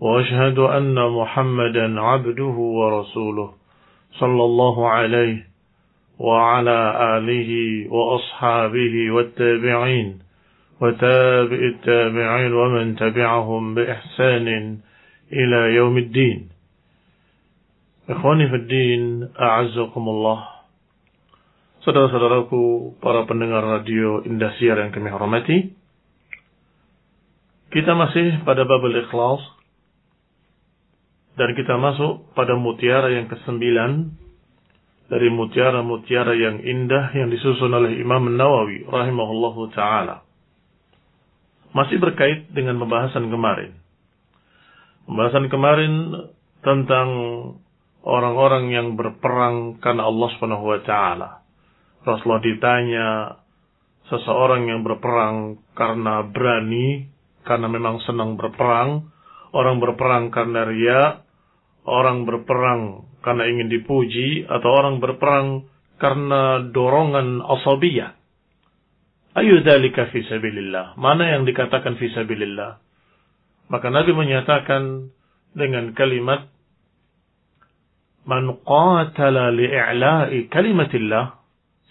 وأشهد أن محمدا عبده ورسوله صلى الله عليه وعلى آله وأصحابه والتابعين وتابع التابعين ومن تبعهم بإحسان إلى يوم الدين. إخواني في الدين أعزكم الله. Saudara-saudaraku, para pendengar radio Indosiar yang kami hormati, kita masih pada Ikhlas, dan kita masuk pada mutiara yang kesembilan dari mutiara-mutiara yang indah yang disusun oleh Imam Nawawi rahimahullahu taala. Masih berkait dengan pembahasan kemarin. Pembahasan kemarin tentang orang-orang yang berperang karena Allah Subhanahu wa taala. Rasulullah ditanya seseorang yang berperang karena berani, karena memang senang berperang, orang berperang karena ria, orang berperang karena ingin dipuji, atau orang berperang karena dorongan asabiyah. Ayu dalika fi sabilillah. Mana yang dikatakan fi sabilillah? Maka Nabi menyatakan dengan kalimat Man qatala li'i'la'i kalimatillah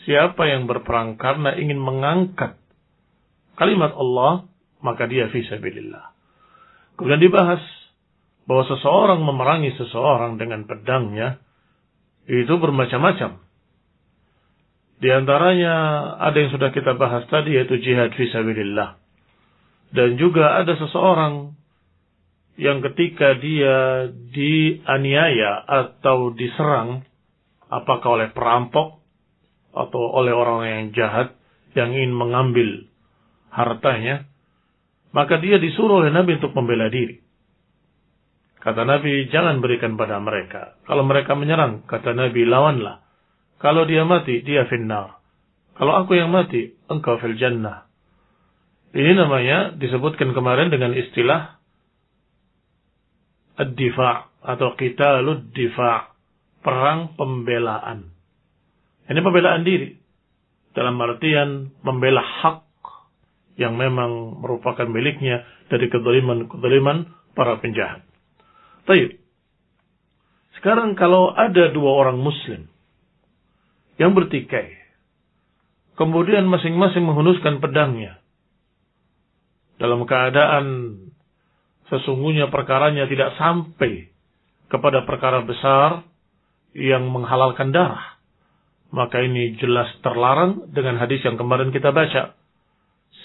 Siapa yang berperang karena ingin mengangkat kalimat Allah, maka dia fisabilillah. Kemudian dibahas bahwa seseorang memerangi seseorang dengan pedangnya itu bermacam-macam. Di antaranya ada yang sudah kita bahas tadi yaitu jihad fisabilillah. Dan juga ada seseorang yang ketika dia dianiaya atau diserang apakah oleh perampok atau oleh orang yang jahat yang ingin mengambil hartanya, maka dia disuruh oleh Nabi untuk membela diri. Kata Nabi, jangan berikan pada mereka. Kalau mereka menyerang, kata Nabi, lawanlah. Kalau dia mati, dia finnar. Kalau aku yang mati, engkau fil jannah. Ini namanya disebutkan kemarin dengan istilah ad-difa' atau qitalud difa' perang pembelaan. Ini pembelaan diri. Dalam artian membela hak yang memang merupakan miliknya dari kedoliman-kedoliman para penjahat. Baik. Sekarang kalau ada dua orang muslim yang bertikai, kemudian masing-masing menghunuskan pedangnya, dalam keadaan sesungguhnya perkaranya tidak sampai kepada perkara besar yang menghalalkan darah maka ini jelas terlarang dengan hadis yang kemarin kita baca.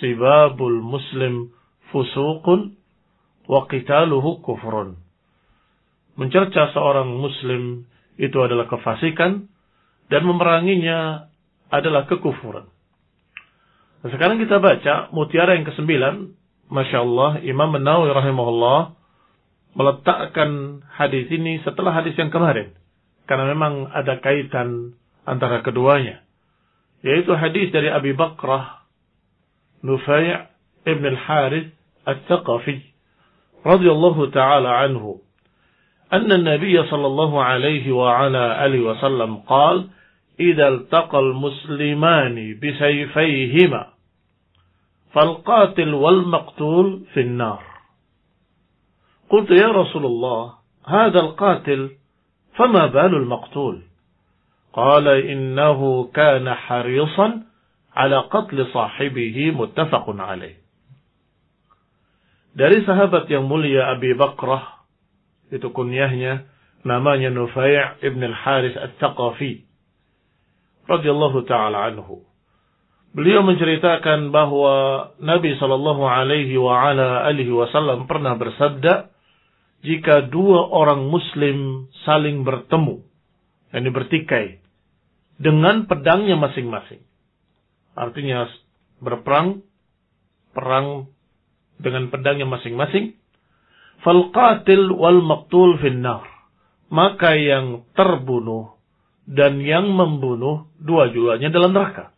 Sibabul muslim fusuqun wa qitaluhu kufrun. Mencerca seorang muslim itu adalah kefasikan dan memeranginya adalah kekufuran. Nah, sekarang kita baca mutiara yang kesembilan. Masya Allah, Imam Nawawi rahimahullah meletakkan hadis ini setelah hadis yang kemarin. Karena memang ada kaitan antara keduanya yaitu hadis dari Abi Bakrah Nufai' ibn al-Harith al-Thaqafi radhiyallahu taala anhu أن النبي صلى الله عليه وعلى آله وسلم قال إذا التقى المسلمان بسيفيهما فالقاتل والمقتول في النار. قلت يا رسول الله هذا القاتل فما بال المقتول؟ قال إنه كان حريصا على قتل صاحبه متفق عليه. Dari sahabat yang mulia Abi Bakrah, itu kunyahnya, namanya Nufai' ibn al-Haris al-Thaqafi. radhiyallahu ta'ala anhu. Beliau menceritakan bahwa Nabi Shallallahu alaihi wa ala alihi wasallam pernah bersabda, jika dua orang muslim saling bertemu, yakni bertikai, dengan pedangnya masing-masing. Artinya berperang, perang dengan pedangnya masing-masing. Falqatil wal maqtul finnar. Maka yang terbunuh dan yang membunuh dua-duanya dalam neraka.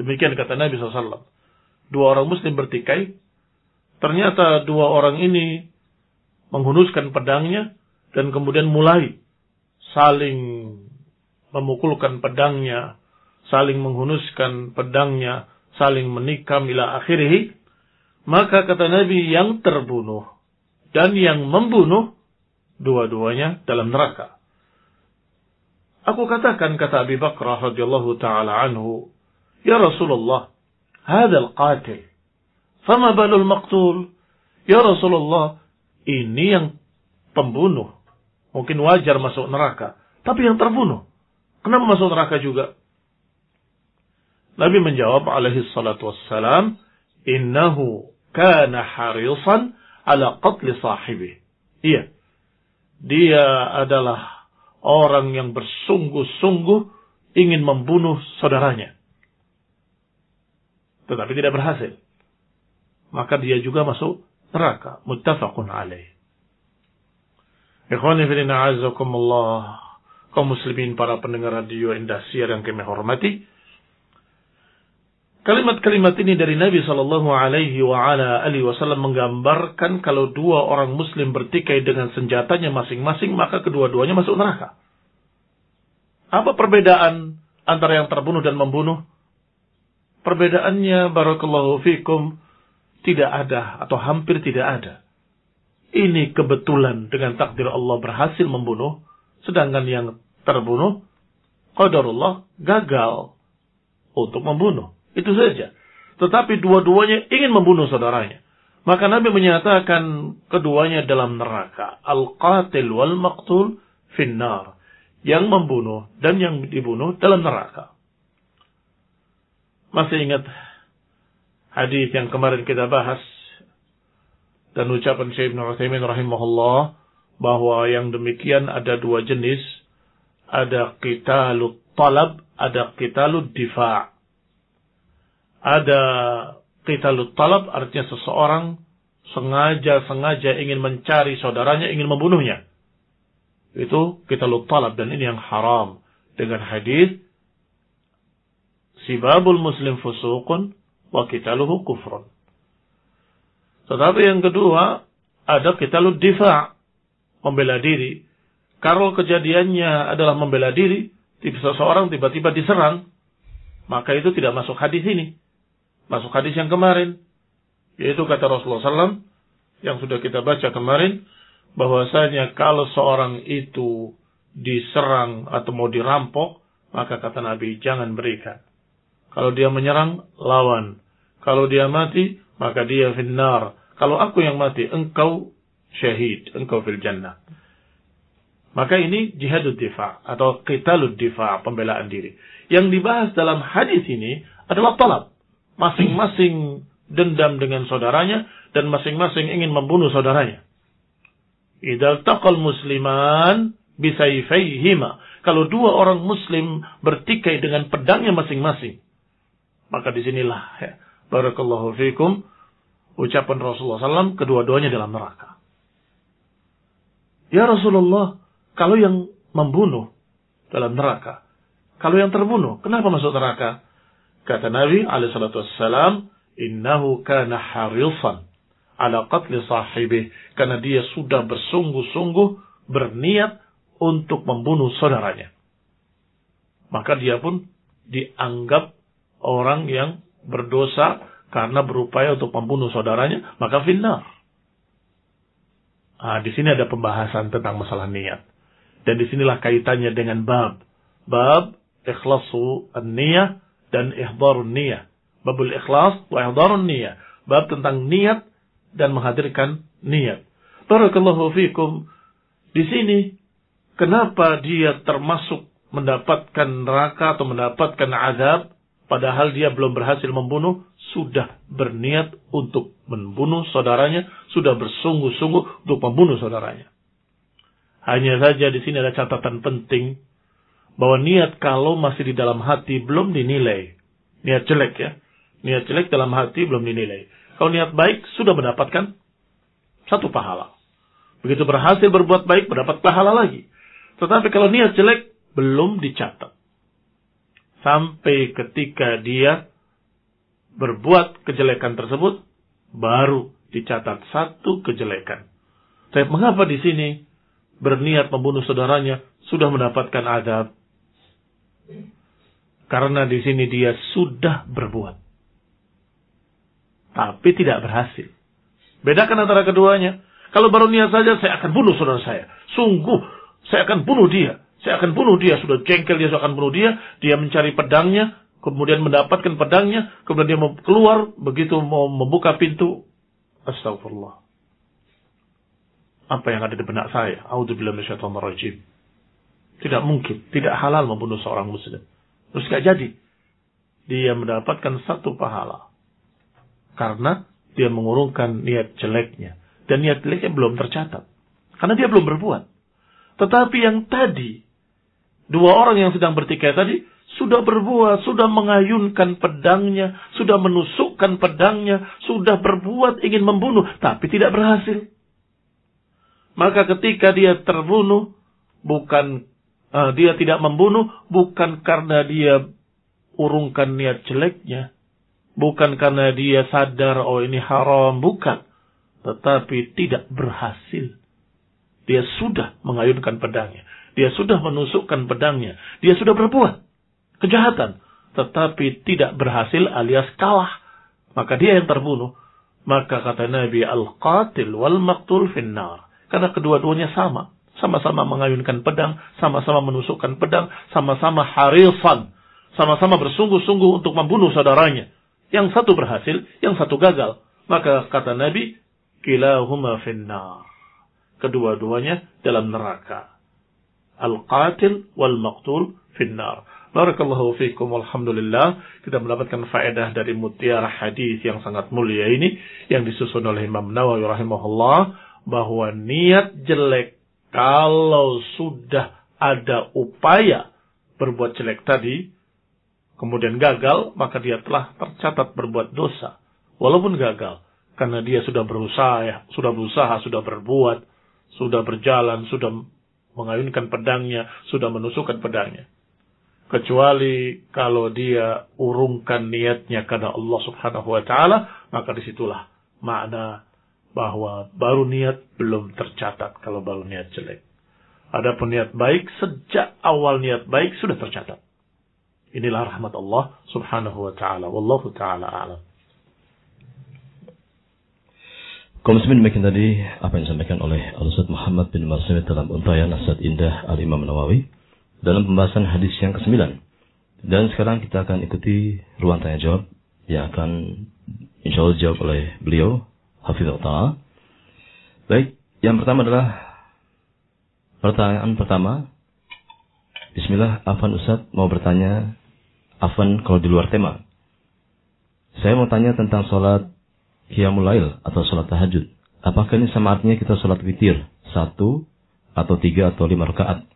Demikian kata Nabi SAW. Dua orang muslim bertikai. Ternyata dua orang ini menghunuskan pedangnya dan kemudian mulai saling memukulkan pedangnya, saling menghunuskan pedangnya, saling menikam ila akhirih, maka kata Nabi yang terbunuh dan yang membunuh dua-duanya dalam neraka. Aku katakan kata Abi Bakrah radhiyallahu taala anhu, "Ya Rasulullah, hadzal qatil. Fama balul maqtul?" Ya Rasulullah, ini yang pembunuh. Mungkin wajar masuk neraka, tapi yang terbunuh kenapa masuk neraka juga? Nabi menjawab alaihi salatu wassalam, "Innahu kana harisan ala qatli sahibi." Iya. Dia adalah orang yang bersungguh-sungguh ingin membunuh saudaranya. Tetapi tidak berhasil. Maka dia juga masuk neraka. Muttafaqun alaih. Ikhwani filina azakumullah. Kaum muslimin para pendengar radio Indasiar yang kami hormati. Kalimat-kalimat ini dari Nabi Shallallahu Alaihi Wasallam menggambarkan kalau dua orang Muslim bertikai dengan senjatanya masing-masing maka kedua-duanya masuk neraka. Apa perbedaan antara yang terbunuh dan membunuh? Perbedaannya, barakallahu fikum, tidak ada atau hampir tidak ada. Ini kebetulan dengan takdir Allah berhasil membunuh, sedangkan yang terbunuh, qadarullah gagal untuk membunuh. Itu saja. Tetapi dua-duanya ingin membunuh saudaranya. Maka Nabi menyatakan keduanya dalam neraka. Al-qatil wal maqtul finnar. Yang membunuh dan yang dibunuh dalam neraka. Masih ingat hadis yang kemarin kita bahas dan ucapan Syekh Ibn Uthaymin rahimahullah bahwa yang demikian ada dua jenis ada qitalut talab ada qitalut difa' ada qitalut talab artinya seseorang sengaja-sengaja ingin mencari saudaranya, ingin membunuhnya. Itu qitalut talab dan ini yang haram dengan hadis sibabul muslim fusuqun wa qitaluhu kufrun. Tetapi yang kedua ada qitalut difa' membela diri. Kalau kejadiannya adalah membela diri, seseorang tiba-tiba diserang, maka itu tidak masuk hadis ini. Masuk hadis yang kemarin. Yaitu kata Rasulullah SAW yang sudah kita baca kemarin. bahwasanya kalau seorang itu diserang atau mau dirampok. Maka kata Nabi jangan berikan. Kalau dia menyerang, lawan. Kalau dia mati, maka dia finnar. Kalau aku yang mati, engkau syahid. Engkau fil jannah. Maka ini jihadud difa atau qitalud difa, pembelaan diri. Yang dibahas dalam hadis ini adalah talab. Masing-masing dendam dengan saudaranya dan masing-masing ingin membunuh saudaranya. Idal taqal musliman bisayfaihima. Kalau dua orang muslim bertikai dengan pedangnya masing-masing. Maka di sinilah ya, barakallahu fikum ucapan Rasulullah SAW kedua-duanya dalam neraka. Ya Rasulullah, kalau yang membunuh dalam neraka, kalau yang terbunuh, kenapa masuk neraka? Kata Nabi alaihissalam, innahu kana harisan ala qatli sahibih. Karena dia sudah bersungguh-sungguh berniat untuk membunuh saudaranya. Maka dia pun dianggap orang yang berdosa karena berupaya untuk membunuh saudaranya, maka finnar. Nah, di sini ada pembahasan tentang masalah niat. Dan di sinilah kaitannya dengan bab. Bab ikhlasu an-niyah dan ihdarun niyah. Babul ikhlas wa ihdarun niyah. Bab tentang niat dan menghadirkan niat. Barakallahu fikum. Di sini, kenapa dia termasuk mendapatkan neraka atau mendapatkan azab, padahal dia belum berhasil membunuh, sudah berniat untuk membunuh saudaranya, sudah bersungguh-sungguh untuk membunuh saudaranya. Hanya saja di sini ada catatan penting bahwa niat kalau masih di dalam hati belum dinilai. Niat jelek ya. Niat jelek dalam hati belum dinilai. Kalau niat baik sudah mendapatkan satu pahala. Begitu berhasil berbuat baik, mendapat pahala lagi. Tetapi kalau niat jelek, belum dicatat. Sampai ketika dia berbuat kejelekan tersebut, baru dicatat satu kejelekan. Tapi mengapa di sini berniat membunuh saudaranya sudah mendapatkan adab? Karena di sini dia sudah berbuat. Tapi tidak berhasil. Bedakan antara keduanya. Kalau baru niat saja, saya akan bunuh saudara saya. Sungguh, saya akan bunuh dia. Saya akan bunuh dia. Sudah jengkel dia, saya akan bunuh dia. Dia mencari pedangnya, kemudian mendapatkan pedangnya, kemudian dia mau keluar, begitu mau membuka pintu. Astagfirullah. Apa yang ada di benak saya? A'udzubillah rajim. Tidak mungkin, tidak halal membunuh seorang muslim. Terus gak jadi. Dia mendapatkan satu pahala. Karena dia mengurungkan niat jeleknya. Dan niat jeleknya belum tercatat. Karena dia belum berbuat. Tetapi yang tadi, dua orang yang sedang bertikai tadi, sudah berbuat, sudah mengayunkan pedangnya, sudah menusukkan pedangnya, sudah berbuat ingin membunuh, tapi tidak berhasil. Maka ketika dia terbunuh, bukan uh, dia tidak membunuh bukan karena dia urungkan niat jeleknya, bukan karena dia sadar oh ini haram, bukan, tetapi tidak berhasil. Dia sudah mengayunkan pedangnya, dia sudah menusukkan pedangnya, dia sudah berbuat kejahatan, tetapi tidak berhasil alias kalah. Maka dia yang terbunuh. Maka kata Nabi al-qatil wal maktul finnar. Karena kedua-duanya sama sama-sama mengayunkan pedang, sama-sama menusukkan pedang, sama-sama harisan, sama-sama bersungguh-sungguh untuk membunuh saudaranya. Yang satu berhasil, yang satu gagal. Maka kata Nabi, kilahuma finnar. Kedua-duanya dalam neraka. Al-qatil wal maqtul finnar. Barakallahu fiikum alhamdulillah kita mendapatkan faedah dari mutiara hadis yang sangat mulia ini yang disusun oleh Imam Nawawi rahimahullah bahwa niat jelek kalau sudah ada upaya berbuat jelek tadi, kemudian gagal, maka dia telah tercatat berbuat dosa. Walaupun gagal, karena dia sudah berusaha, ya, sudah berusaha, sudah berbuat, sudah berjalan, sudah mengayunkan pedangnya, sudah menusukkan pedangnya. Kecuali kalau dia urungkan niatnya karena Allah subhanahu wa ta'ala, maka di situlah makna bahwa baru niat belum tercatat kalau baru niat jelek. Adapun niat baik sejak awal niat baik sudah tercatat. Inilah rahmat Allah Subhanahu wa taala. Wallahu taala a'lam. Kaum muslimin demikian tadi apa yang disampaikan oleh Al-Ustaz Muhammad bin Marsimit dalam untayan Nasihat Indah Al-Imam Nawawi dalam pembahasan hadis yang ke-9. Dan sekarang kita akan ikuti ruang tanya jawab yang akan insya Allah dijawab oleh beliau Hafizul Ta'ala. Baik, yang pertama adalah pertanyaan pertama. Bismillah, Afan Ustaz mau bertanya, Afan kalau di luar tema. Saya mau tanya tentang sholat Qiyamul Lail atau sholat tahajud. Apakah ini sama artinya kita sholat witir? Satu, atau tiga, atau lima rakaat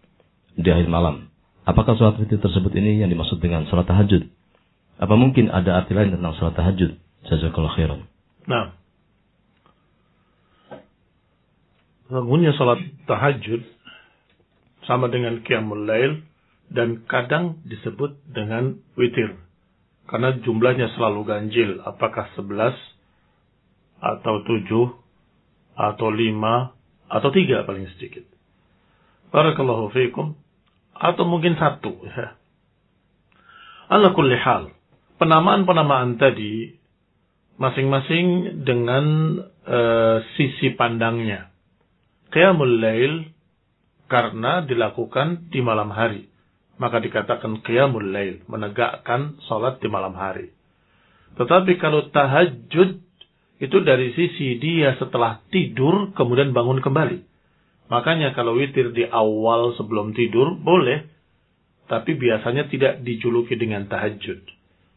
di akhir malam. Apakah sholat witir tersebut ini yang dimaksud dengan sholat tahajud? Apa mungkin ada arti lain tentang sholat tahajud? Jazakallah khairan. Nah, bangunnya salat tahajud sama dengan qiyamul lail dan kadang disebut dengan witir. Karena jumlahnya selalu ganjil, apakah 11 atau 7 atau 5 atau 3 paling sedikit. Barakallahu fiikum atau mungkin satu ya. Ala kulli hal, penamaan-penamaan tadi masing-masing dengan uh, sisi pandangnya. Qiyamul Lail karena dilakukan di malam hari. Maka dikatakan Qiyamul Lail, menegakkan sholat di malam hari. Tetapi kalau tahajud, itu dari sisi dia setelah tidur, kemudian bangun kembali. Makanya kalau witir di awal sebelum tidur, boleh. Tapi biasanya tidak dijuluki dengan tahajud.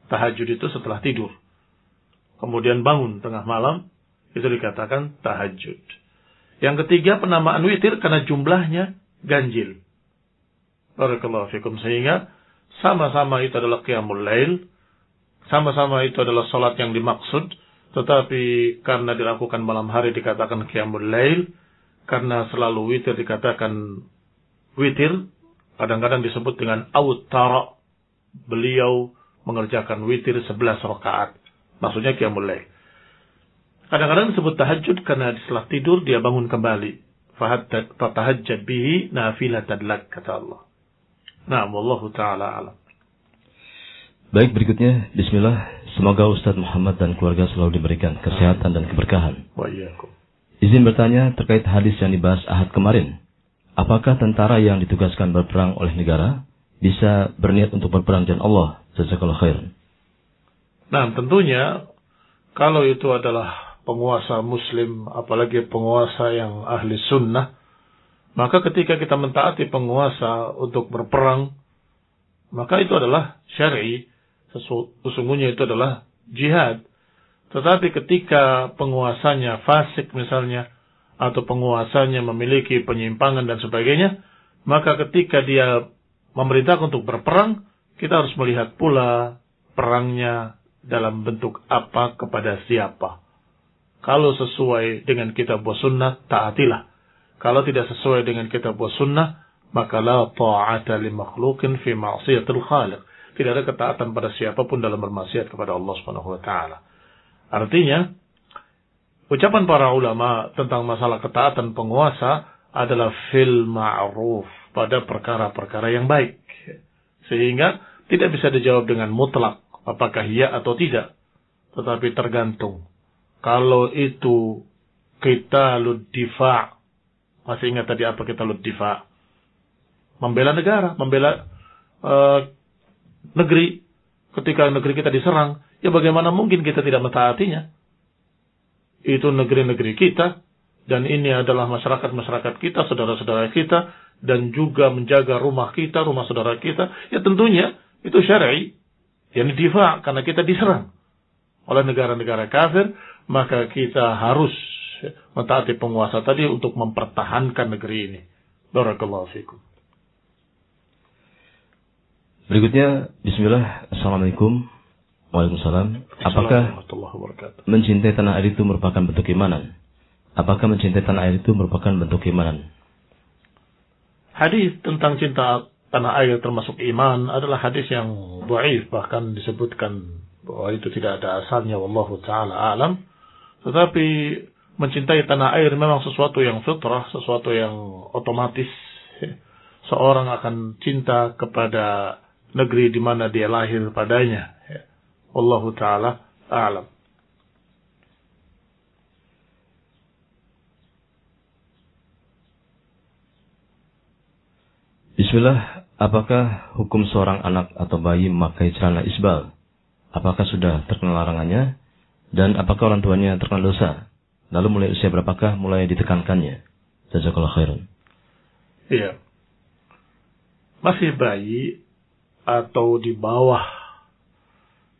Tahajud itu setelah tidur. Kemudian bangun tengah malam, itu dikatakan tahajud. Yang ketiga penamaan witir karena jumlahnya ganjil. Barakallahu fikum. Sehingga sama-sama itu adalah qiyamul lail. Sama-sama itu adalah sholat yang dimaksud. Tetapi karena dilakukan malam hari dikatakan qiyamul lail. karena selalu witir dikatakan witir kadang-kadang disebut dengan autara beliau mengerjakan witir 11 rakaat maksudnya qiyamul lail kadang-kadang disebut tahajud karena setelah tidur dia bangun kembali fatahajjad bihi nafilatan lak kata Allah nah wallahu taala alam Baik berikutnya Bismillah Semoga Ustadz Muhammad dan keluarga selalu diberikan kesehatan dan keberkahan. Izin bertanya terkait hadis yang dibahas Ahad kemarin. Apakah tentara yang ditugaskan berperang oleh negara bisa berniat untuk berperang dan Allah? Jazakallah khair. Nah, tentunya kalau itu adalah penguasa muslim, apalagi penguasa yang ahli sunnah, maka ketika kita mentaati penguasa untuk berperang, maka itu adalah syar'i. Sesungguhnya itu adalah jihad. Tetapi ketika penguasanya fasik misalnya, atau penguasanya memiliki penyimpangan dan sebagainya, maka ketika dia memerintah untuk berperang, kita harus melihat pula perangnya dalam bentuk apa kepada siapa. Kalau sesuai dengan kitab sunnah, taatilah. Kalau tidak sesuai dengan kitab sunnah, maka la ta'ata li makhlukin fi ma'siyatil khaliq. Tidak ada ketaatan pada siapa pun dalam bermaksiat kepada Allah Subhanahu wa taala. Artinya, ucapan para ulama tentang masalah ketaatan penguasa adalah fil ma'ruf pada perkara-perkara yang baik. Sehingga tidak bisa dijawab dengan mutlak apakah iya atau tidak. Tetapi tergantung. Kalau itu kita difa, masih ingat tadi apa kita difa? Membela negara, membela uh, negeri. Ketika negeri kita diserang, Ya bagaimana mungkin kita tidak mentaatinya? Itu negeri-negeri kita, dan ini adalah masyarakat-masyarakat kita, saudara-saudara kita, dan juga menjaga rumah kita, rumah saudara kita. Ya tentunya itu syar'i. Yang difa karena kita diserang oleh negara-negara kafir, maka kita harus mentaati penguasa tadi untuk mempertahankan negeri ini. Barakallahu fikum. Berikutnya, Bismillah, Assalamualaikum Waalaikumsalam. Apakah mencintai tanah air itu merupakan bentuk imanan? Apakah mencintai tanah air itu merupakan bentuk imanan? Hadis tentang cinta tanah air termasuk iman adalah hadis yang dhaif bahkan disebutkan bahwa itu tidak ada asalnya wallahu taala alam. Tetapi mencintai tanah air memang sesuatu yang fitrah, sesuatu yang otomatis. Seorang akan cinta kepada negeri di mana dia lahir padanya. Wallahu taala a'lam. Bismillah, apakah hukum seorang anak atau bayi memakai celana isbal? Apakah sudah terkena larangannya? Dan apakah orang tuanya terkena dosa? Lalu mulai usia berapakah mulai ditekankannya? Jazakallah khairan. Iya. Masih bayi atau di bawah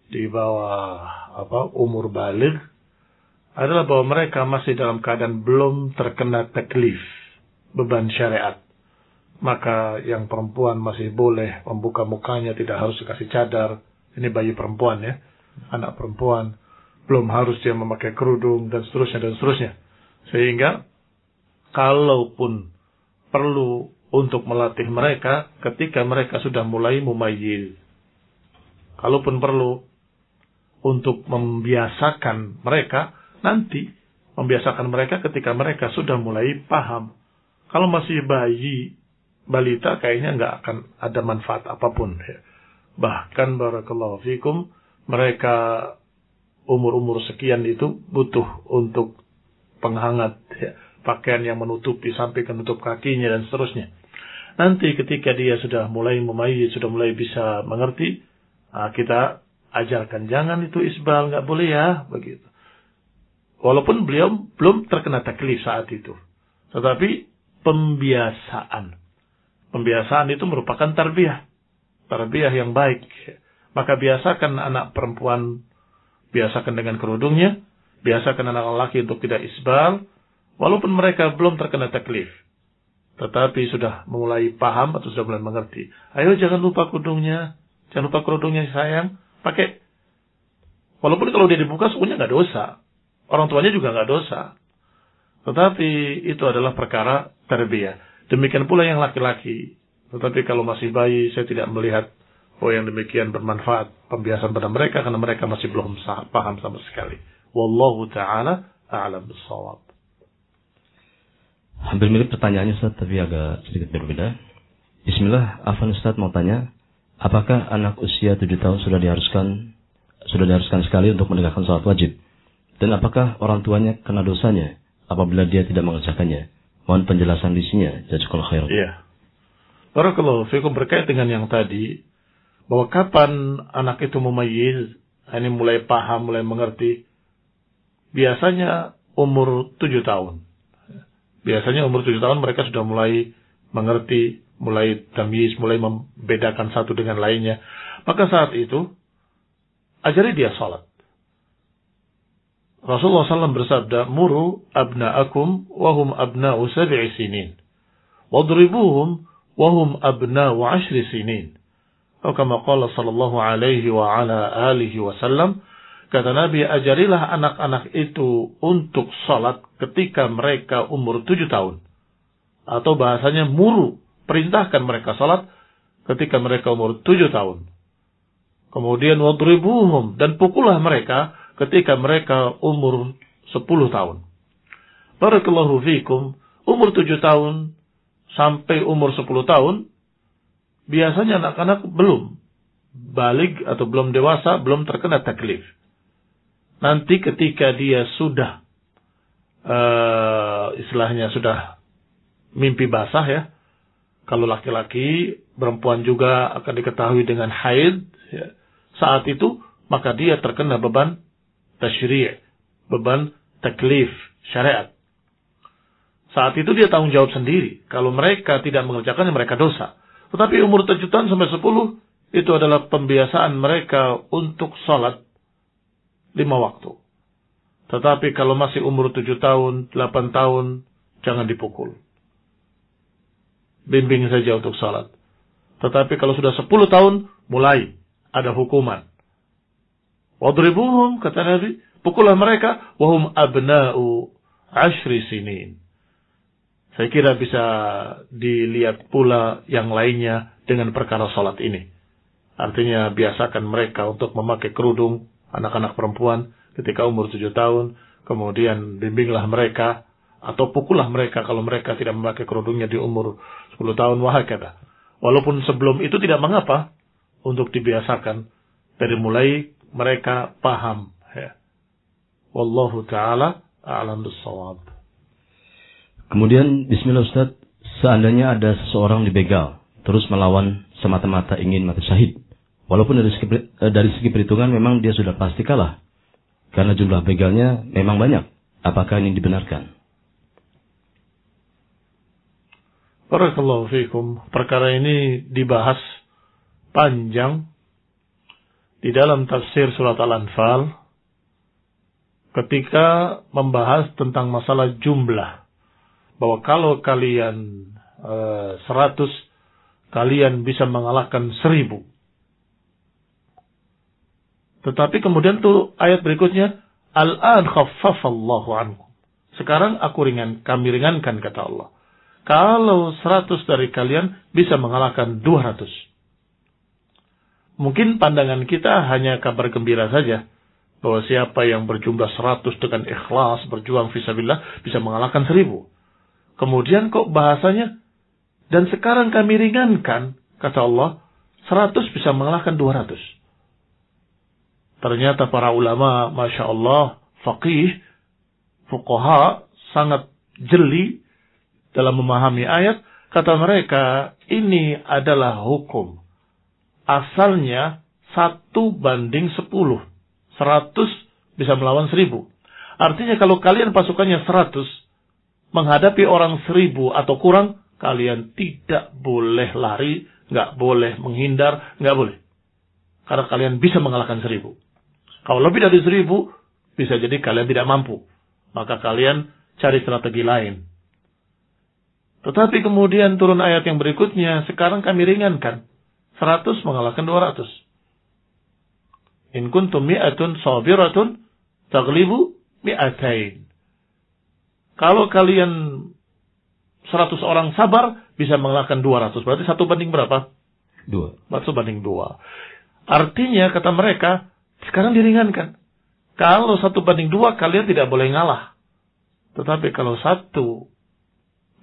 di bawah apa umur balik adalah bahwa mereka masih dalam keadaan belum terkena taklif beban syariat. Maka yang perempuan masih boleh membuka mukanya tidak harus dikasih cadar. Ini bayi perempuan ya, anak perempuan belum harus dia memakai kerudung dan seterusnya dan seterusnya. Sehingga kalaupun perlu untuk melatih mereka ketika mereka sudah mulai mumayyiz. Kalaupun perlu untuk membiasakan mereka nanti membiasakan mereka ketika mereka sudah mulai paham. Kalau masih bayi, balita kayaknya nggak akan ada manfaat apa pun. Ya. Bahkan barakallahu fikum, mereka umur-umur sekian itu butuh untuk penghangat ya. pakaian yang menutupi sampai menutup kakinya dan seterusnya. Nanti ketika dia sudah mulai memayi, sudah mulai bisa mengerti, nah kita ajarkan jangan itu isbal nggak boleh ya begitu. Walaupun beliau belum terkena taklif saat itu. Tetapi pembiasaan. Pembiasaan itu merupakan tarbiyah. Tarbiyah yang baik. Maka biasakan anak perempuan biasakan dengan kerudungnya biasakan anak laki untuk tidak isbal walaupun mereka belum terkena taklif tetapi sudah mulai paham atau sudah mulai mengerti ayo jangan lupa kerudungnya jangan lupa kerudungnya sayang Pakai. Walaupun kalau dia dibuka sebenarnya nggak dosa. Orang tuanya juga nggak dosa. Tetapi itu adalah perkara terbiah. Demikian pula yang laki-laki. Tetapi kalau masih bayi, saya tidak melihat oh yang demikian bermanfaat pembiasan pada mereka karena mereka masih belum paham sama sekali. Wallahu taala a'lam bissawab. Hampir mirip pertanyaannya Ustaz, tapi agak sedikit berbeda. Bismillah, Afan Ustaz mau tanya, apakah anak usia 7 tahun sudah diharuskan sudah diharuskan sekali untuk menegakkan sholat wajib? Dan apakah orang tuanya kena dosanya apabila dia tidak mengerjakannya? Mohon penjelasan di sini, Jazakallah khair. Iya. Barakallahu fikum berkait dengan yang tadi, bahwa kapan anak itu memayyiz, ini mulai paham, mulai mengerti, biasanya umur 7 tahun. Biasanya umur 7 tahun mereka sudah mulai mengerti mulai tamyiz, mulai membedakan satu dengan lainnya. Maka saat itu, ajari dia salat. Rasulullah SAW bersabda, Muru abna'akum wahum abna'u sab'i sinin. Wadribuhum wahum abna'u ashri sinin. Atau kama qala sallallahu alaihi wa ala alihi wasallam, kata Nabi, ajarilah anak-anak itu untuk salat ketika mereka umur tujuh tahun. Atau bahasanya muru perintahkan mereka salat ketika mereka umur tujuh tahun. Kemudian wadribuhum dan pukullah mereka ketika mereka umur sepuluh tahun. Barakallahu fikum, umur tujuh tahun sampai umur sepuluh tahun, biasanya anak-anak belum balik atau belum dewasa, belum terkena taklif. Nanti ketika dia sudah, uh, istilahnya sudah mimpi basah ya, kalau laki-laki, perempuan juga akan diketahui dengan haid. Ya. Saat itu, maka dia terkena beban tasyri' beban taklif syariat. Saat itu dia tanggung jawab sendiri. Kalau mereka tidak mengerjakannya, mereka dosa. Tetapi umur tujuh tahun sampai sepuluh, itu adalah pembiasaan mereka untuk sholat lima waktu. Tetapi kalau masih umur tujuh tahun, delapan tahun, jangan dipukul bimbing saja untuk salat. Tetapi kalau sudah 10 tahun, mulai ada hukuman. Wadribuhum, kata Nabi, pukullah mereka, wahum abna'u ashri sinin. Saya kira bisa dilihat pula yang lainnya dengan perkara salat ini. Artinya biasakan mereka untuk memakai kerudung anak-anak perempuan ketika umur tujuh tahun. Kemudian bimbinglah mereka atau pukullah mereka kalau mereka tidak memakai kerudungnya di umur 10 tahun wahakata. Walaupun sebelum itu tidak mengapa untuk dibiasakan dari mulai mereka paham. Ya. Wallahu taala a'lam bissawab. Kemudian bismillah Ustaz, seandainya ada seseorang dibegal terus melawan semata-mata ingin mati syahid. Walaupun dari segi, eh, dari segi perhitungan memang dia sudah pasti kalah. Karena jumlah begalnya memang banyak. Apakah ini dibenarkan? Barakallahu fikum. Perkara ini dibahas panjang di dalam tafsir surat Al-Anfal ketika membahas tentang masalah jumlah. Bahwa kalau kalian uh, seratus, kalian bisa mengalahkan seribu. Tetapi kemudian tuh ayat berikutnya, Al-an khaffafallahu ankum. Sekarang aku ringan, kami ringankan kata Allah. Kalau 100 dari kalian bisa mengalahkan 200. Mungkin pandangan kita hanya kabar gembira saja. Bahwa siapa yang berjumlah 100 dengan ikhlas, berjuang visabillah, bisa mengalahkan 1000. Kemudian kok bahasanya, dan sekarang kami ringankan, kata Allah, 100 bisa mengalahkan 200. Ternyata para ulama, Masya Allah, faqih, fuqaha, sangat jeli dalam memahami ayat, kata mereka, ini adalah hukum. Asalnya satu banding sepuluh. Seratus bisa melawan seribu. Artinya kalau kalian pasukannya seratus, menghadapi orang seribu atau kurang, kalian tidak boleh lari, nggak boleh menghindar, nggak boleh. Karena kalian bisa mengalahkan seribu. Kalau lebih dari seribu, bisa jadi kalian tidak mampu. Maka kalian cari strategi lain. Tetapi kemudian turun ayat yang berikutnya, sekarang kami ringankan. 100 mengalahkan 200. In kuntum mi'atun sabiratun taglibu mi'atain. Kalau kalian 100 orang sabar, bisa mengalahkan 200. Berarti satu banding berapa? Dua. Satu banding dua. Artinya, kata mereka, sekarang diringankan. Kalau satu banding dua, kalian tidak boleh ngalah. Tetapi kalau satu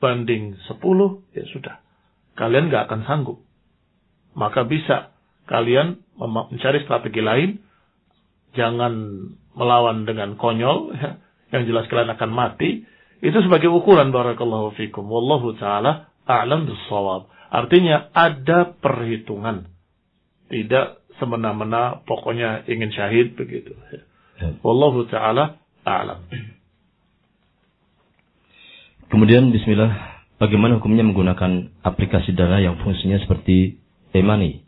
banding sepuluh, ya sudah. Kalian gak akan sanggup. Maka bisa kalian mencari strategi lain. Jangan melawan dengan konyol. Ya. Yang jelas kalian akan mati. Itu sebagai ukuran barakallahu fikum. Wallahu ta'ala a'lam bisawab. Artinya ada perhitungan. Tidak semena-mena pokoknya ingin syahid begitu. Ya. Wallahu ta'ala a'lam. Kemudian bismillah, bagaimana hukumnya menggunakan aplikasi dana yang fungsinya seperti e-money?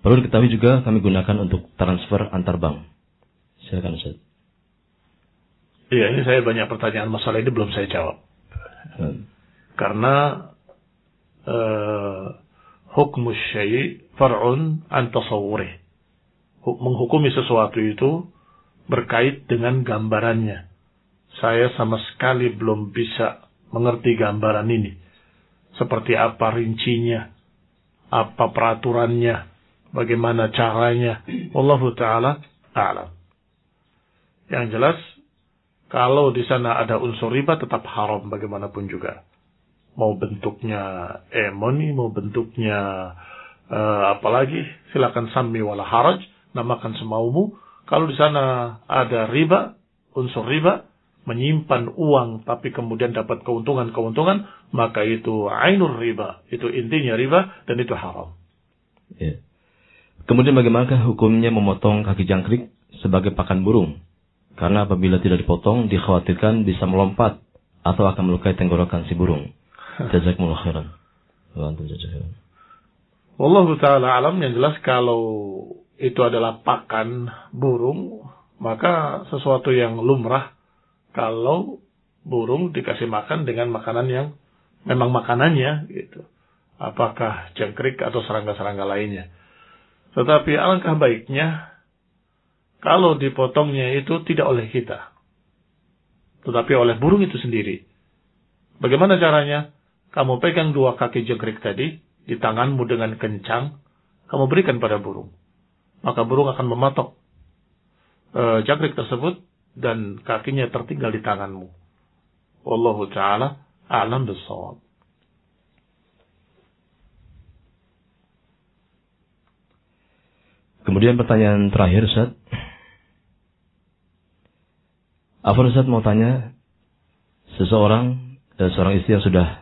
Perlu diketahui juga kami gunakan untuk transfer antar bank. Silakan Ustaz. Iya, ini saya banyak pertanyaan masalah ini belum saya jawab. Hmm. Karena uh, hukum syai' far'un an tasawwurih. Menghukumi sesuatu itu berkait dengan gambarannya. Saya sama sekali belum bisa mengerti gambaran ini. Seperti apa rincinya, apa peraturannya, bagaimana caranya. Wallahu taala a'lam. Yang jelas kalau di sana ada unsur riba tetap haram bagaimanapun juga. Mau bentuknya emoni, mau bentuknya uh, apalagi silakan sami wala haraj, namakan semaumu. Kalau di sana ada riba, unsur riba, menyimpan uang tapi kemudian dapat keuntungan-keuntungan, maka itu ainur riba. Itu intinya riba dan itu haram. Ya. Kemudian bagaimanakah hukumnya memotong kaki jangkrik sebagai pakan burung? Karena apabila tidak dipotong, dikhawatirkan bisa melompat atau akan melukai tenggorokan si burung. Jazakumullah khairan. Wallahu ta'ala alam yang jelas kalau itu adalah pakan burung, maka sesuatu yang lumrah kalau burung dikasih makan dengan makanan yang memang makanannya gitu. Apakah jangkrik atau serangga-serangga lainnya. Tetapi alangkah baiknya kalau dipotongnya itu tidak oleh kita. Tetapi oleh burung itu sendiri. Bagaimana caranya? Kamu pegang dua kaki jangkrik tadi di tanganmu dengan kencang, kamu berikan pada burung. Maka burung akan mematok e, jangkrik tersebut dan kakinya tertinggal di tanganmu. Wallahu taala a'lam bissawab. Kemudian pertanyaan terakhir Ustaz. Afan Ustaz mau tanya, seseorang, dan seorang istri yang sudah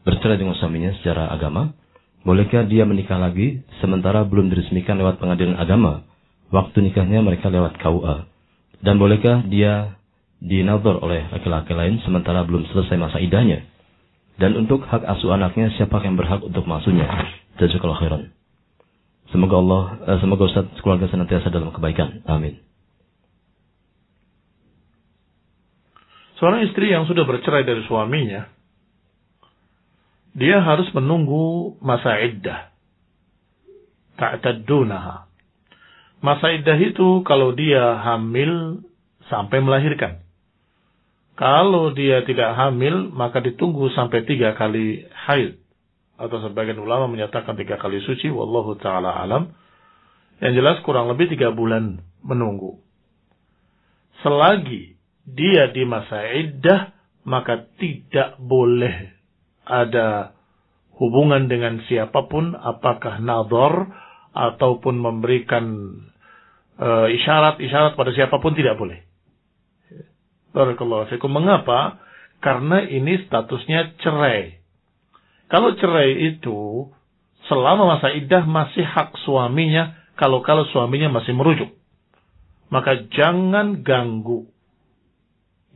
bercerai dengan suaminya secara agama, bolehkah dia menikah lagi sementara belum diresmikan lewat pengadilan agama? Waktu nikahnya mereka lewat KUA. Dan bolehkah dia dinador oleh laki-laki lain sementara belum selesai masa idahnya? Dan untuk hak asuh anaknya, siapa yang berhak untuk masuknya? Jazakallah khairan. Semoga Allah, eh, semoga Ustaz keluarga senantiasa dalam kebaikan. Amin. Seorang istri yang sudah bercerai dari suaminya, dia harus menunggu masa iddah. Ta'taddunaha. Masa iddah itu kalau dia hamil sampai melahirkan. Kalau dia tidak hamil, maka ditunggu sampai tiga kali haid. Atau sebagian ulama menyatakan tiga kali suci. Wallahu ta'ala alam. Yang jelas kurang lebih tiga bulan menunggu. Selagi dia di masa iddah, maka tidak boleh ada hubungan dengan siapa pun, apakah nador, ataupun memberikan uh, isyarat-isyarat pada siapa pun tidak boleh. Barakallahu fikum. Mengapa? Karena ini statusnya cerai. Kalau cerai itu selama masa iddah masih hak suaminya kalau kalau suaminya masih merujuk. Maka jangan ganggu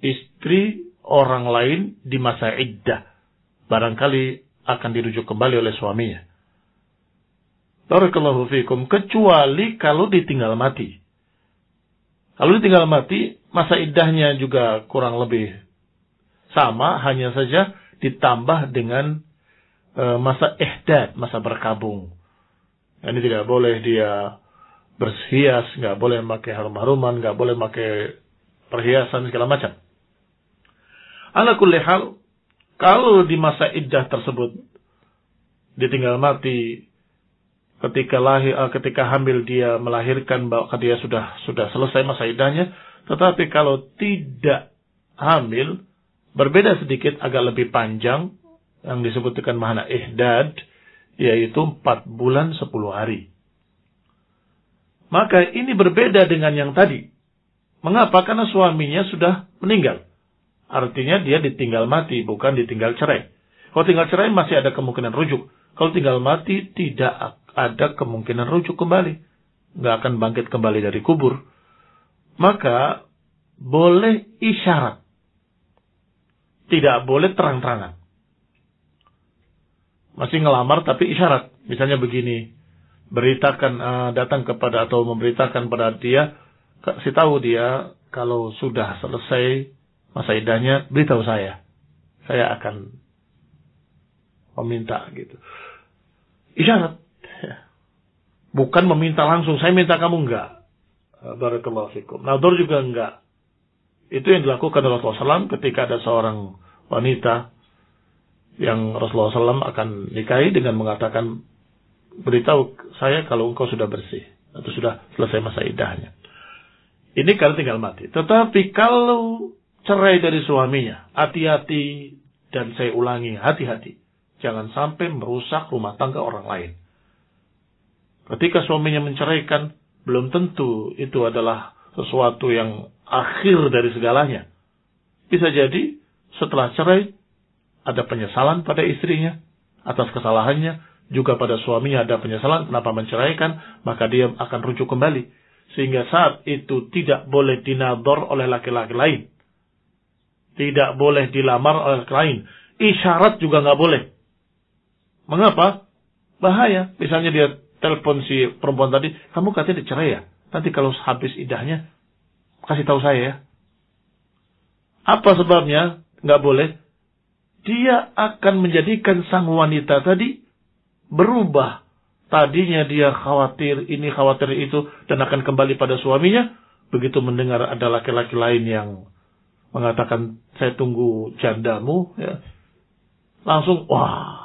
istri orang lain di masa iddah. Barangkali akan dirujuk kembali oleh suaminya. Barakallahu fikum. Kecuali kalau ditinggal mati. Kalau ditinggal mati, masa iddahnya juga kurang lebih sama, hanya saja ditambah dengan e, masa ihdad, masa berkabung. Ini tidak boleh dia berhias, nggak boleh pakai harum-haruman, nggak boleh pakai perhiasan segala macam. Ala kulli kalau di masa iddah tersebut ditinggal mati ketika lahir eh, ketika hamil dia melahirkan bahwa dia sudah sudah selesai masa iddahnya tetapi kalau tidak hamil berbeda sedikit agak lebih panjang yang disebut dengan mahna ihdad yaitu 4 bulan 10 hari. Maka ini berbeda dengan yang tadi. Mengapa? Karena suaminya sudah meninggal artinya dia ditinggal mati bukan ditinggal cerai kalau tinggal cerai masih ada kemungkinan rujuk kalau tinggal mati, tidak ada kemungkinan rujuk kembali. Nggak akan bangkit kembali dari kubur. Maka, boleh isyarat. Tidak boleh terang-terangan. Masih ngelamar tapi isyarat. Misalnya begini, beritakan uh, datang kepada atau memberitakan pada dia, kasih tahu dia kalau sudah selesai masa idahnya, beritahu saya. Saya akan meminta gitu. Isyarat. Bukan meminta langsung, saya minta kamu enggak. Barakallahu fikum. Nador juga enggak. Itu yang dilakukan oleh Rasulullah SAW ketika ada seorang wanita yang Rasulullah SAW akan nikahi dengan mengatakan beritahu saya kalau engkau sudah bersih atau sudah selesai masa idahnya. Ini kalau tinggal mati. Tetapi kalau cerai dari suaminya, hati-hati dan saya ulangi, hati-hati. Jangan sampai merusak rumah tangga orang lain. Ketika suaminya menceraikan, belum tentu itu adalah sesuatu yang akhir dari segalanya. Bisa jadi setelah cerai ada penyesalan pada istrinya atas kesalahannya, juga pada suaminya ada penyesalan kenapa menceraikan, maka dia akan rujuk kembali. Sehingga saat itu tidak boleh dinador oleh laki-laki lain. Tidak boleh dilamar oleh lain. Isyarat juga nggak boleh. Mengapa? Bahaya. Misalnya dia telepon si perempuan tadi, kamu katanya dicerai ya? Nanti kalau habis idahnya, kasih tahu saya ya. Apa sebabnya? Nggak boleh. Dia akan menjadikan sang wanita tadi berubah. Tadinya dia khawatir ini, khawatir itu, dan akan kembali pada suaminya. Begitu mendengar ada laki-laki lain yang mengatakan, saya tunggu jandamu, ya. langsung, wah,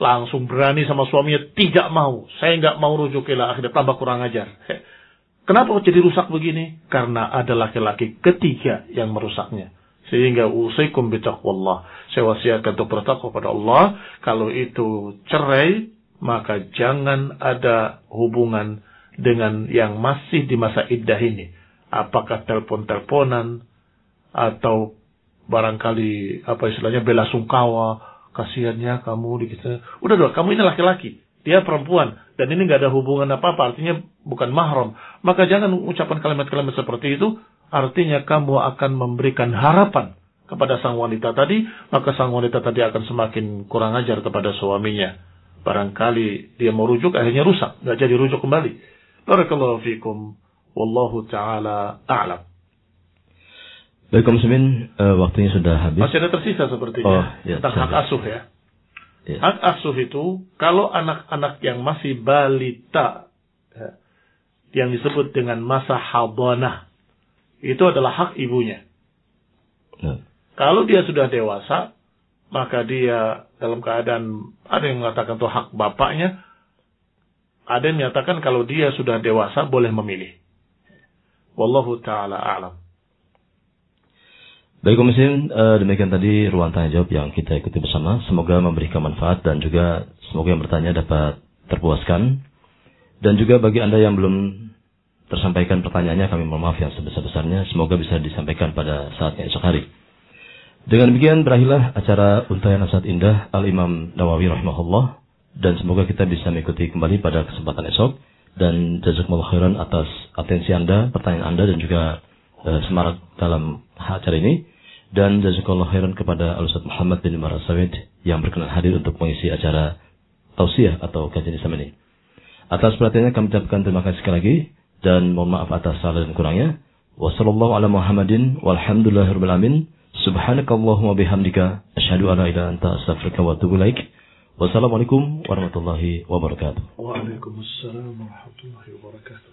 langsung berani sama suaminya tidak mau. Saya nggak mau rujuk lah akhirnya tambah kurang ajar. Kenapa jadi rusak begini? Karena ada laki-laki ketiga yang merusaknya. Sehingga usaikum bitaqwallah. Saya wasiatkan untuk bertakwa pada Allah. Kalau itu cerai, maka jangan ada hubungan dengan yang masih di masa iddah ini. Apakah telepon-teleponan atau barangkali apa istilahnya bela sungkawa kasihannya kamu di kita. Udah dong, kamu ini laki-laki, dia perempuan, dan ini nggak ada hubungan apa-apa, artinya bukan mahram. Maka jangan ucapan kalimat-kalimat seperti itu, artinya kamu akan memberikan harapan kepada sang wanita tadi, maka sang wanita tadi akan semakin kurang ajar kepada suaminya. Barangkali dia mau rujuk, akhirnya rusak, nggak jadi rujuk kembali. Barakallahu fikum. Wallahu ta'ala a'lam. Baik, Om Simin, uh, waktunya sudah habis. Masih ada tersisa sepertinya. Oh, ya, tentang hak asuh ya. ya. Hak asuh itu, kalau anak-anak yang masih balita, ya, yang disebut dengan masa habanah, itu adalah hak ibunya. Ya. Kalau dia sudah dewasa, maka dia dalam keadaan, ada yang mengatakan itu hak bapaknya, ada yang menyatakan kalau dia sudah dewasa boleh memilih. Wallahu ta'ala a'lam. Baik Komisin, uh, demikian tadi ruang tanya jawab yang kita ikuti bersama. Semoga memberikan manfaat dan juga semoga yang bertanya dapat terpuaskan. Dan juga bagi Anda yang belum tersampaikan pertanyaannya, kami mohon maaf yang sebesar-besarnya. Semoga bisa disampaikan pada saatnya esok hari. Dengan demikian berakhirlah acara Untayan Nasihat Indah Al-Imam Nawawi rahimahullah. Dan semoga kita bisa mengikuti kembali pada kesempatan esok. Dan jazakumullah khairan atas atensi Anda, pertanyaan Anda dan juga uh, semarak dalam acara ini dan jazakallah khairan kepada Al-Ustaz Muhammad bin Marasawid yang berkenan hadir untuk mengisi acara tausiah atau kajian Islam ini. Atas perhatiannya kami ucapkan terima kasih sekali lagi dan mohon maaf atas salah dan kurangnya. Wassalamualaikum ala Muhammadin walhamdulillahirabbil alamin. Subhanakallahumma bihamdika asyhadu an la ilaha anta astaghfiruka wa atubu ilaik. Wassalamualaikum warahmatullahi wabarakatuh. Waalaikumsalam warahmatullahi wabarakatuh.